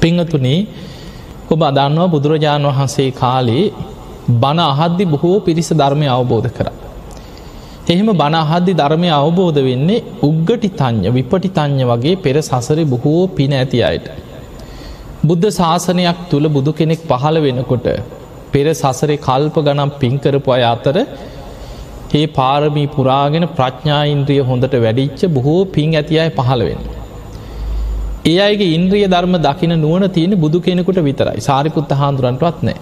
පිංහතුනේ ඔබ අදන්නවා බුදුරජාණන් වහන්සේ කාලේ බණ අහද්දි බොහෝ පිරිස ධර්මය අවබෝධ කර. එහෙම බණ අහද්දි ධර්මය අවබෝධ වෙන්නේ උග්ගටි තං්ඥ විපටි තං්ඥ වගේ පෙර සසර බොහෝ පින ඇති අයට. බුද්ධ ශාසනයක් තුළ බුදු කෙනෙක් පහළ වෙනකොට පෙර සසරේ කල්ප ගනම් පින්කරපු අය අතර ඒ පාරමී පුරාගෙන ප්‍රඥා ඉන්ද්‍රිය හොඳට වැඩිච්ච බොහෝ පින් ඇති අය පහළවෙන්න. ඒ අයගේ ඉන්ද්‍රිය ධර්ම දකින නුවන තියෙන බුදු කෙනෙකුට විතරයි සාරිපුත්ත හාන්දුරන්ටවත් නෑ.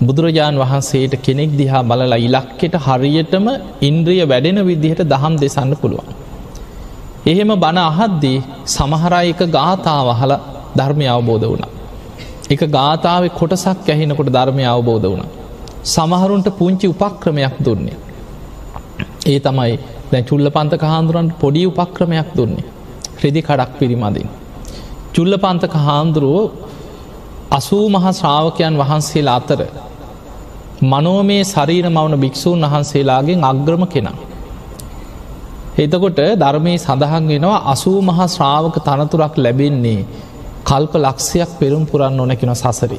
බුදුරජාණන් වහන්සේට කෙනෙක් දිහා බලලා ඉලක්කෙට හරියටම ඉන්ද්‍රිය වැඩෙන විදිහට දහම් දෙසන්න පුළුවන්. එහෙම බණ අහද්දී සමහරයක ගාථාවහල ධර්මය අවබෝධ වුණ. එක ගාථාව කොටසක් ඇහෙනකොට ධර්මය අවබෝධ වුණ. සමහරුන්ට පුංචි උපක්‍රමයක් දුන්නේ. ඒ තමයි දැ චුල්ල පන්තක හාන්දුරන්ට පොඩි උපක්‍රමයක් දුන්නේ. රෙදි කඩක් පිරිමදින්. චුල්ල පන්තක හාන්දුරුවෝ අසූ මහ ශ්‍රාවකයන් වහන්සේලා අතර මනෝමේ ශරීර මවන භික්‍ෂූන් වහන්සේලාගෙන් අග්‍රම කෙනා. එතකොට ධර්මය සඳහන් වෙනවා අසූ මහා ශ්‍රාවක තනතුරක් ලැබෙන්නේ කල්ප ලක්ෂයක් පෙරුම් පුරන්න ඕනැකෙන සසරි.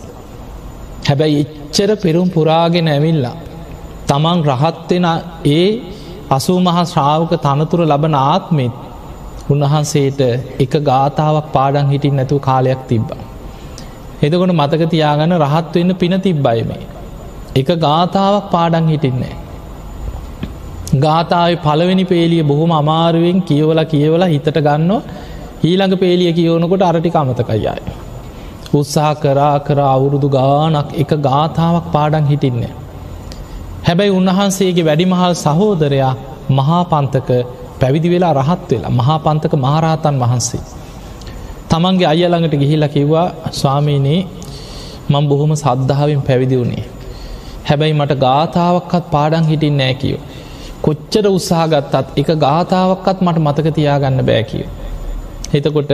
හැබැයි එච්චර පෙරුම් පුරාගෙන ඇවිල්ලා. තමන් රහත්වෙන ඒ අසූ මහා ශ්‍රාවක තනතුර ලබන ආත්මෙත් උන්වහන්සේට එක ගාථාවක් පාඩන් හිටින් නැතුව කාලයක් තිබ්බා. එදකොට මතක තියාගන්න රහත් වෙන්න පින තිබ්බයිමේ. එක ගාථාවක් පාඩන් හිටින්නේ. ගාථාව පළවෙනි පේලිය බොහොම අමාරුවෙන් කියවල කියවල හිතට ගන්නවා ඊළඟ පේලිය කියවනකොට අරටි අමතකයියයි. උත්සාහ කරා කර අවුරුදු ගානක් එක ගාථාවක් පාඩන් හිටින්නේ. හැබැයි උන්වහන්සේගේ වැඩිමහල් සහෝදරයා මහා පන්තක පැවිදි වෙලා රහත් වෙලා මහා පන්තක මහරහතන් වහන්සේ. තමන්ගේ අයළඟට ගිහිල්ල කිව්වා ස්වාමීනයේ මං බොහොම සද්ධාවෙන් පැවිදි වුණේ. හැබැයි මට ගාථාවක්කත් පාඩන් හිටින් නෑ කියෝ. කොච්චර උත්සාහගත්තත් එක ගාථාවක්කත් මට මතක තියාගන්න බෑ කියෝ. එතකොට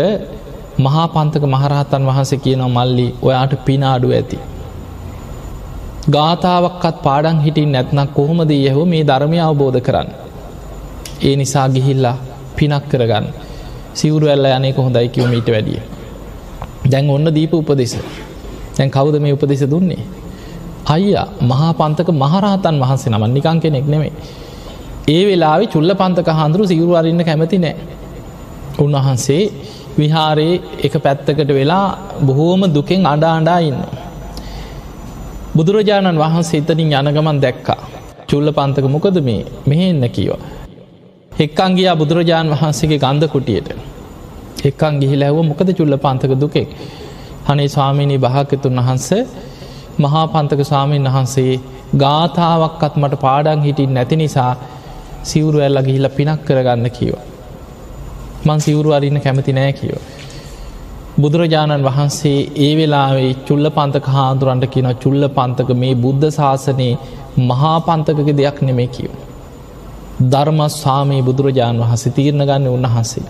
මහා පන්තක මහරහතන් වහන්සේ කියනවා මල්ලි ඔයාට පිනාඩු ඇති. ගාථාවක්කත් පාඩන් හිටින් නැත්නක් කොහොමද යහෝ මේ ධර්මය අවබෝධ කරන්න. ඒ නිසා ගිහිල්ලා පිනක් කරගන්න සිවුරු ඇල්ල යනේ කොහොඳයි කිවමීට වැඩිය. දැන් ඔන්න දීප උපදෙස. දැන් කවුද මේ උපදෙස දුන්නේ. අයියා මහා පන්තක මහරහතන් වහන්සේ නමන් නිකං කෙනෙක් නෙමේ. ඒ වෙලාවෙ චුල්ල පන්තක හාන්දුරු සිවුරු අරන්න කැමති නෑ. උන්වහන්සේ විහාරයේ එක පැත්තකට වෙලා බොහෝම දුකෙන් අඩා අඩා ඉන්න. බුදුරජාණන් වහන්සේ එතනින් යනගමන් දැක්කා. චුල්ල පන්තක මොකද මේ මෙහෙන්න කියවා. එක්කං ගියා බුදුරජාණන් වහන්සේගේ ගන්ධ කුටියට. එක්කං ගිහිලැව මොකද චුල්ල පන්තක දුකෙක්. හනේ ස්වාමීණී භාකතුන් වහන්ස මහා පන්තක ස්වාමීන් වහන්සේ ගාථාවක්කත් මට පාඩන් හිටින් නැති නිසා සිවුරු ඇල්ල ගිහිල්ල පිනක් කරගන්න කියව. මං සිවුරු අරින්න කැමති නෑ කියව. බුදුරජාණන් වහන්සේ ඒ වෙලාවේ චුල්ල පන්තක හාදුරන්ට කියන චුල්ල පන්තක මේ බුද්ධ ශාසනයේ මහා පන්තකක දෙයක් නෙමේ කියව. ධර්මස්වාමී බුදුරජාණන් වහන්සේ තීරණ ගන්න උන්වහන්සේ.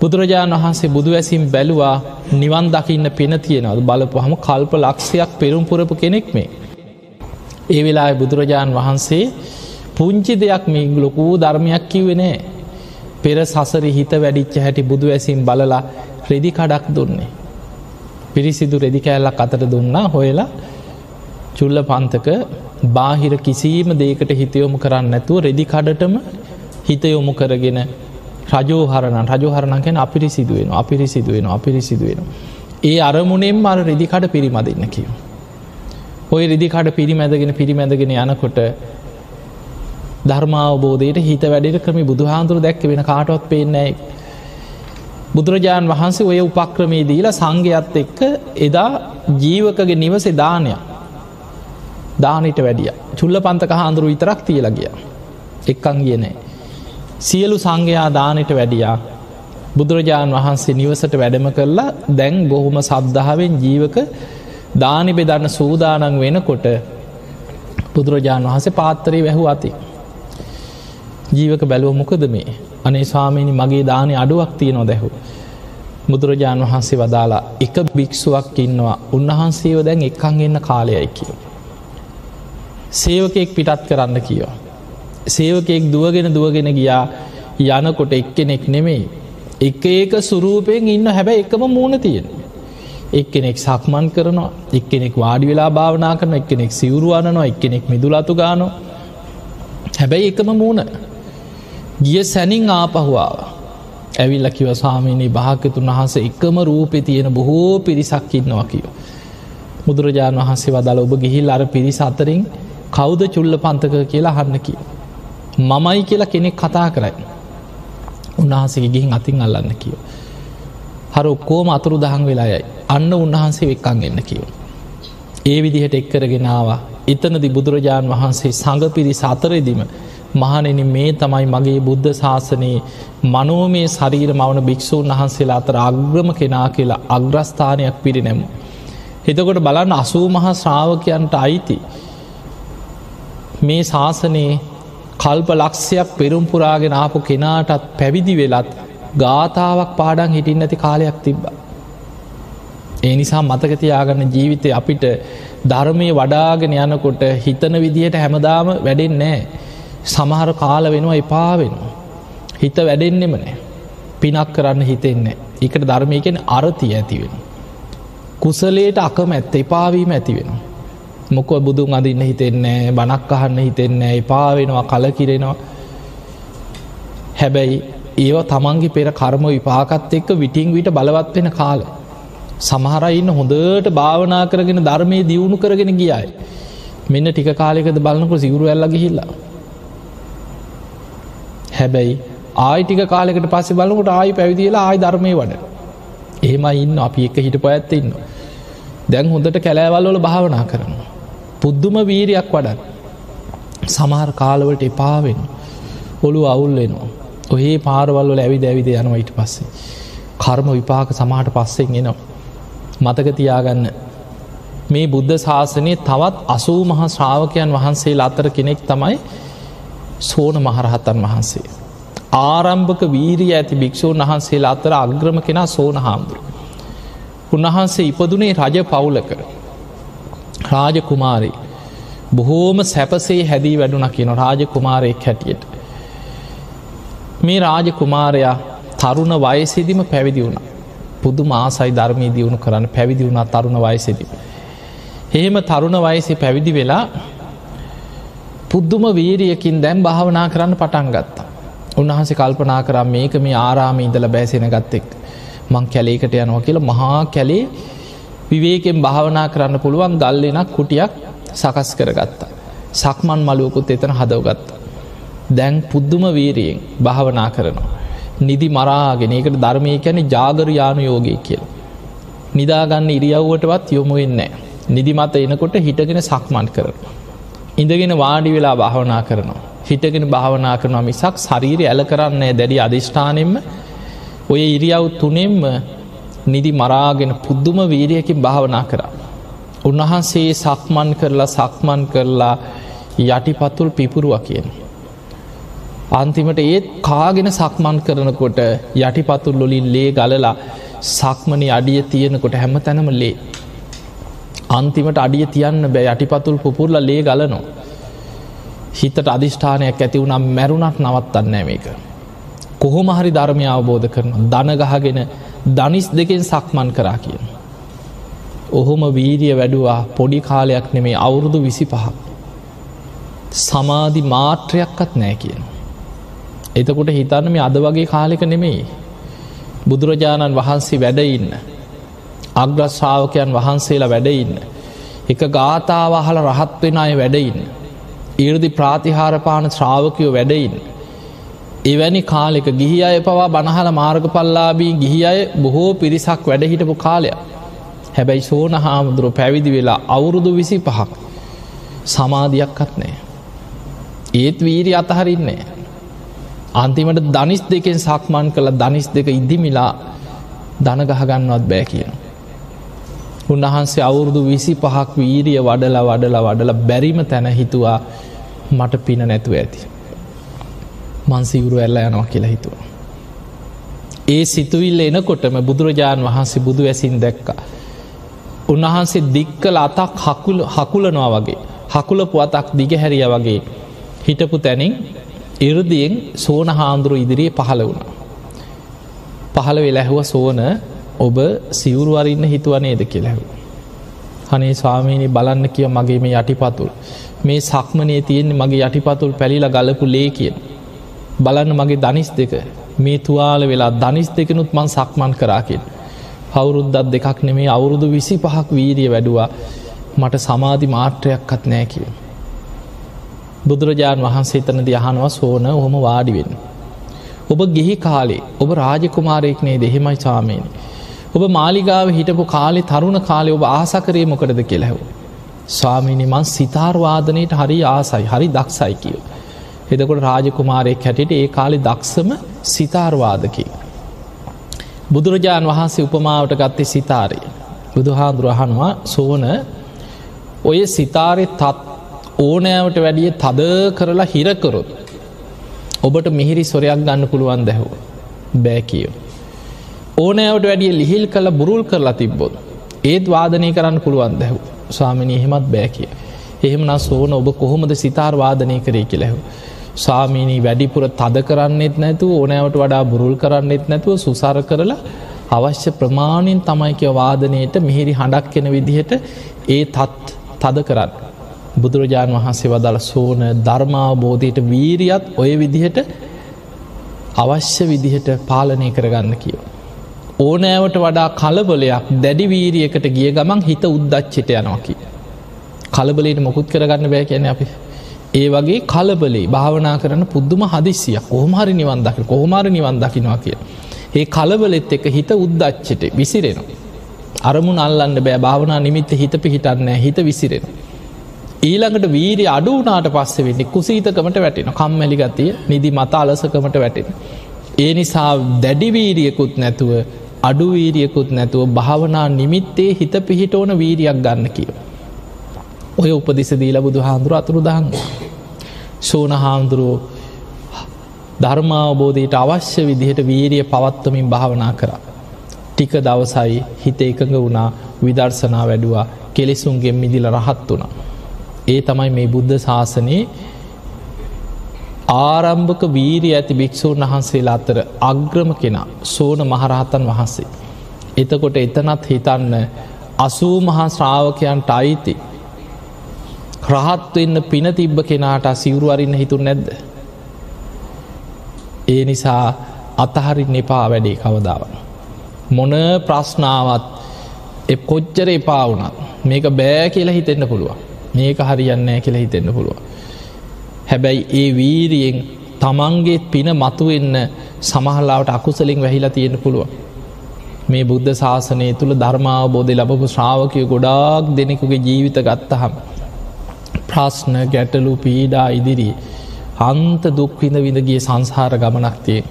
බුදුරජාණන් වහන්සේ බුදුවැසිම් බැලුවා නිවන් දකින්න පෙන තියෙනවද බලපු හම කල්ප ලක්ෂයක් පෙරුම් පුරපු කෙනෙක් මේ. ඒ වෙලා බුදුරජාණන් වහන්සේ පුංචි දෙයක් මේ ලොකූ ධර්මයක් කිව්වෙනෑ පෙර සසර හිත වැඩිච්ච හැටි බුදු ඇසිම් බලලා රෙදි කඩක් දුන්නේ. පිරිසිදු රෙදි කෑල්ලක් අතට දුන්නා හොයලා චුල්ල පන්තක බාහිර කිසිීම දේකට හිතයොමු කරන්න නැතුව රෙදි කඩටම හිතයොමු කරගෙන රජෝහරණ රජහරණ ගැන අපිරි සිදුවෙන අපිරි සිදුවෙන අපිරි සිදුවෙන. ඒ අරමුණෙන් අර රෙදිකඩ පිරිමදින්න කිව. ඔය රෙදිකඩ පිරිමැදගෙන පිරිමැදගෙන යනකොට ධර්මාවබෝධයට හිත වැඩට ක්‍රම බුදුහාන්දුර දැක්ක වෙන කාටවත් පේනෑ. බුදුරජාණන් වහන්සේ ඔය උපක්‍රමේ දීලා සංඝයත් එක්ක එදා ජීවකගේ නිවසේ දානයක් දානට වැඩිය චුල්ල පන්තක හාන්දුරු විතරක් තියලගිය එක්කං කියනෑ. සියලු සංඝයා දානට වැඩියා බුදුරජාණන් වහන්සේ නිවසට වැඩම කරලා දැන් බොහොම සද්ධාවෙන් ජීවක දානි බෙදන්න සූදානන් වෙනකොට බුදුරජාණන් වහන්සේ පාත්තරය වැැහු අති. ජීවක බැලුව මොකද මේ අනේ ස්වාමීනි මගේ දානය අඩුවක් තිය නොදැහු. බුදුරජාණන් වහන්සේ වදාලා එක භික්ෂුවක් ඉන්නවා උන්වහන්සේව දැන් එක්කං එන්න කාලයයි කියව. සේවකෙක් පිටත් කරන්න කියවා. සේවකෙක් දුවගෙන දුවගෙන ගියා යනකොට එක්කෙනෙක් නෙමෙයි. එක ඒක සුරූපයෙන් ඉන්න හැබැයි එකම මූුණ තියෙන. එක්කෙනෙක් සක්මන් කරනවා එක්කෙනෙක් වාඩි වෙලා භාවනා කරන එක්කෙනෙක් සිවරුවනවා එක්කෙනෙක් මිදුලතු ගානෝ හැබැයි එකම මූුණ ගිය සැනින් ආපහුවාව ඇවිල්ල කිව ස්වාමීනී භාකතුන් වහස එකම රූපෙ තියෙන බොහෝ පිරිසක් ඉන්නවා කියෝ. බුදුරජාණන් වහන්සේ වදල ඔබ ගිහිල් අර පිරිස අතරින් කෞද චුල්ල පන්තක කියලා හන්නකි. මමයි කියලා කෙනෙක් කතා කරයි. උන්වහන්සේ ගිහින් අතින් අල්ලන්න කියෝ. හර ඔක්කෝම අතුරු දහන් වෙලායයි අන්න උන්වහන්සේ වෙක්කං එන්න කියව. ඒ විදිහට එක්කරගෙනවා එතනදි බුදුරජාණන් වහන්සේ සඟ පිරි සතරෙදිම මහනෙන මේ තමයි මගේ බුද්ධ ශාසනයේ මනෝමේ ශරීර මවන භික්‍ෂූන් වහන්සේලා අතර අග්‍රම කෙනා කියලා අග්‍රස්ථානයක් පිරිනැමු. එතකොට බලන්න අසූ මහා ශ්‍රාවකයන්ට අයිති. මේ ශාසනයේ කල්ප ලක්ෂයක් පෙරුම්පුරාගෙන ආපු කෙනාටත් පැවිදි වෙලත් ගාථාවක් පාඩන් හිටින් නැති කාලයක් තිබ්බ. ඒ නිසා මතකතියාගන්න ජීවිතය අපිට ධර්මය වඩාගෙන යනකොට හිතන විදිහට හැමදාම වැඩෙන් නෑ. සමහර කාල වෙනවා එපා වෙනවා. හිත වැඩෙන්නෙම නෑ. පිනක් කරන්න හිතෙන්නේ. එකට ධර්මයකෙන් අරති ඇති වෙන. කුසලේට අකම ඇත්ත එපාවීම ඇති වෙන. මොකො බුදුන් අදින්න හිතෙන්නේ බනක් අහන්න හිතෙන්නේ එපා වෙනවා කල කිරෙනවා. හැබැයි ඒව තමන්ගේ පෙර කර්ම විපාකත් එක්ක විටිං විට බලවත් වෙන කාල. සමහරයින්න හොඳට භාවනා කරගෙන ධර්මය දියුණු කරගෙන ගියයි. මෙන්න ටික කාලෙකද බලන්නක සිවුරු ඇල්ල ගිහිල්ලා. හැබැයි ආයිටික කාලෙකට පස්සේ බලකට ආයි පැවිදිලා ආයි ධර්මය වඩ. එහෙම ඉන්න අපි එක හිට පඇත්ත ඉන්න. දැන් හොඳට කැලෑවල්වල භාවනා කරනවා. පුද්දුම වීරයක් වඩන්. සමහර කාලවලට එපාවෙන් ඔොළු අවුල් වෙනවා. ඔහේ පාරවල්ල ඇවිද ඇවිද යනවා ඊට පස්සේ. කර්ම විපාක සමහට පස්සෙන් එනවා. මතකතියාගන්න මේ බුද්ධ ශාසනය තවත් අසූ මහා ශ්‍රාවකයන් වහන්සේ අතර කෙනෙක් තමයි සෝන මහරහතන් වහන්සේ. ආරම්භක වීරී ඇති භික්‍ෂූන් වහන්සේලා අතර අග්‍රම කෙනා සෝන හාමුදුරු. උන්වහන්සේ ඉපදුනේ රජ පවුලක රාජ කුමාරී බොහෝම සැපසේ හැදී වැඩුණ කියන රාජ කුමාරයෙක් හැටියට. මේ රාජ කුමාරයා තරුණ වයසිදිම පැවිදි වුණ. පුදු මාසයි ධර්මී දියුණු කරන්න පැවිදි වුණා තරුණ වයසිදි. එහෙම තරුණ වයසි පැවිදි වෙලා පුද්දුම වීරියකින් දැම් භාවනා කරන්න පටන් ගත්තා. උන්වහන්සේ කල්පනා කරම් මේක මේ ආරාම ඉදල බෑසෙන ගත්තෙක්. මං කැලේකට යනවා කියලා මහා කැලේ විවේකෙන් භාවනා කරන්න පුළුවන් ගල්ලෙනක් කුටියක් සකස් කරගත්තා. සක්මන් මලුවකුත් එතන හදවගත්ත. දැන් පුද්දුම වීරියෙන් භාවනා කරනවා. නිදි මරාගෙන ඒකට ධර්මය කැන ජාගරයානු යෝගය කියල. නිදාගන්න ඉරියව්වටවත් යොමු වෙන්නේ. නිදිමත එනකොට හිටගෙන සක්මන් කරන. ඉඳගෙන වාඩි වෙලා භාවනා කරනවා. හිටගෙන භාවනා කරනවා මිසක් ශරීරය ඇල කරන්නේ දැඩි අධිෂ්ඨානෙන්ම ඔය ඉරියව් තුනෙම්ම නිදි මරාගෙන පුද්දුම වීරියකින් භාවනා කරා. උන්වහන්සේ සක්මන් කරලා සක්මන් කරලා යටිපතුල් පිපුරුව කියන. අන්තිමට ඒත් කාගෙන සක්මන් කරනකොට යටිපතුල් ලොලින් ලේ ගලලා සක්මනි අඩිය තියෙනකොට හැම තැනම ලේ. අන්තිමට අඩිය තියන්න බෑ යටිපතුල් පුපුරල ලේ ගලනො. හිතට අධිෂ්ඨානයක් ඇති වුනම් මැරුණක් නවත්තන්න මේක. කොහොම හරි ධර්මය අවබෝධ කරන දනගහගෙන දනිස් දෙකෙන් සක්මන් කරා කියන. ඔහොම වීරිය වැඩුවා පොඩි කාලයක් නෙමේ අවුරුදු විසි පහක්. සමාධි මාත්‍රයක්කත් නෑ කියන. එතකොට හිතන්න මේ අද වගේ කාලෙක නෙමෙයි. බුදුරජාණන් වහන්සේ වැඩඉන්න. අග්‍රශ්‍රාවකයන් වහන්සේලා වැඩඉන්න. එක ගාථාවහල රහත්වෙන අය වැඩඉන්න. ඉරදි ප්‍රාතිහාරපාන ශ්‍රාවකයෝ වැඩඉන්න. එවැනි කාලෙක ගිහි අය පවා බණහල මාර්ග පල්ලාබී ගිහි අය බොහෝ පිරිසක් වැඩහිටපු කාලයක්. හැබැයි සෝන හාමුදුරුව පැවිදි වෙලා අවුරුදු විසි පහක් සමාධයක්කත් නෑ. ඒත් වීරි අතහරින්නේ. අන්තිමට දනිස් දෙකෙන් සක්මන් කළ දනිස් දෙක ඉදිමිලා දනගහගන්නවත් බෑ කියන. උන්වහන්සේ අවුරුදු විසි පහක් වීරිය වඩල වඩල වඩල බැරිම තැන හිතුවා මට පින නැතුව ඇති. මන්සිවුරු ඇල්ල යනවා කියලා හිතුව. ඒ සිතුවිල්ල එනකොටම බුදුරජාණන් වහන්සේ බුදු ඇසින් දැක්ක. උන්වහන්සේ දික්කල අතක් හකුල හකුලනවා වගේ හකුලපු අතක් දිගහැරිය වගේ හිටපු තැනින් ඉරදියෙන් සෝන හාමුදුරු ඉදිරියේ පහළ වුණ. පහළ වෙලා ඇහුව සෝන ඔබ සිවුරුවරන්න හිතුව නේද කියලැහු. හනේ ස්වාමීනි බලන්න කිය මගේ මේ යටිපතුල්. මේ සක්මනේ තියෙන්නේ මගේ යටිපතුල් පැලිලා ගලපු ලේ කියෙන්. බලන්න මගේ දනිස් දෙක මේ තුවාල වෙලා දනිස් දෙකනුත් මං සක්මන් කරාකින්. අවුරුද්දත් දෙකක් නෙමේ අවුරුදු විසි පහක් වීරිය වැඩුවා මට සමාධි මාත්‍රයක්කත් නෑ කිය. බුදුරජාණන් වහන්සේ තන දියහනවා සෝන හොම වාඩිවෙන්. ඔබ ගෙහි කාලේ ඔබ රාජකුමාරයෙක්නේ දෙහෙමයි සාමයනි. ඔබ මාලිගාව හිටපු කාලෙ තරුණ කාලෙ ඔබ ආසකරේ මොකටද කෙලැහව. ස්වාමිනි මන් සිතාර්වාදනයට හරි ආසයි හරි දක්සයි කියව. එදකොට රාජකුමාරයෙක් හැටියට ඒ කාලෙ දක්සම සිතාර්වාදකි. බුදුරජාණන් වහන්සේ උපමාවට ගත්තේ සිතාරය. බුදුහාදුරහනවා සෝන ඔය සිතාරෙ තත් ඕනෑවට වැඩිය තද කරලා හිරකරොත්. ඔබට මිහිරි සොරයක් ගන්න පුළුවන් දැහව. බෑ කියෝ. ඕනෑවට වැඩිය ලිහිල් කළ බුරුල් කරලා තිබ්බොත්. ඒත් වාදනය කරන්න පුළුවන් දැහු ස්වාමිනි එහෙමත් බෑ කිය. එහෙමනා සෝන ඔබ කොහොමද සිතාර් වාදනය කරේ කියලැහු. ස්වාමීනී වැඩිපුර තද කරන්නෙත් නැතු ඕනෑවට වඩා බුරුල් කරන්නෙත් නැතුව සුසර කරලා අවශ්‍ය ප්‍රමාණයෙන් තමයිකව වාදනයට මිහිරි හඬක් කෙන විදිහට ඒ තත් තද කරන්න. බුදුරජාණන් වහන්සේ වදල සෝන ධර්මාබෝධයට වීරියත් ඔය විදිහට අවශ්‍ය විදිහට පාලනය කරගන්න කියව. ඕනෑවට වඩා කලබලයක් දැඩි වීරියකට ගිය ගමන් හිත උද්දච්චිට යනවාකි. කලබලට මොකුත් කරගන්න බෑ කියන අපි. ඒ වගේ කලබලේ භාවනා කරන පුද්දුම හදිසිය කොහමහරි නිවන් දක කොහොමර නිවන් දකිනවා කිය. ඒ කලබලෙත් එක හිත උද්දච්චට විසිරෙනවා. අරමුණ අල්ලන්න බෑ භාවනා නිමිත්ත හිත පිහිටන්න හිත විසිරෙන. ඊළඟට වීරි අඩුනාට පස්ස වෙන්නේ කුසීතකමට වැටෙන කම්මැලි ගතිය නිදි මත අලසකමට වැටෙන. ඒ නිසා දැඩිවීරියකුත් නැතුව අඩුවීරියකුත් නැතුව භාවනා නිමිත්තේ හිත පිහිට ඕන වීරියක් ගන්න කියව. ඔය උපදිස දීල බුදු හාන්දුර අතුරු දහන්. සෝන හාමුදුරුවෝ ධර්මාවබෝධයට අවශ්‍ය විදිහට වීරිය පවත්වමින් භාවනා කරා. ටික දවසයි හිත එකඟ වුණා විදර්ශනා වැඩුවා කෙලෙසුන්ගෙන් මිදිල රහත් වුණා. ඒ තමයි මේ බුද්ධ ශාසනයේ ආරම්භක වීරී ඇති භික්‍ෂූන් වහන්සේලා අතර අග්‍රම කෙනා සෝන මහරහතන් වහන්සේ. එතකොට එතනත් හිතන්න අසූ මහා ශ්‍රාවකයන්ට අයිති. රහත්වන්න පින තිබ්බ කෙනාට සිවුරු අරින්න හිතුර නැද්ද. ඒ නිසා අතහරින් එපා වැඩේ කවදාවන්. මොන ප්‍රශ්නාවත් එ කොච්චර එපා වුණත් මේක බෑ කියලා හිතෙන්න්න පුළුව මේක හරියන්නෑ කියලා හිතෙන්න්න පුළුව හැබැයි ඒ වීරියෙන් තමන්ගේ පින මතුවෙන්න සමහල්ලාවට අකුසලින් වැහිලා තියෙන පුළුව මේ බුද්ධ ශාසනය තුළ ධර්මාවබෝධය ලබපු ශ්‍රාවකය ගොඩාක් දෙනෙකුගේ ජීවිත ගත්තහම් ප්‍රශ්න ගැටලු පීඩා ඉදිරී අන්ත දුක්විඳ විඳගේ සංසාර ගමනක්තිේ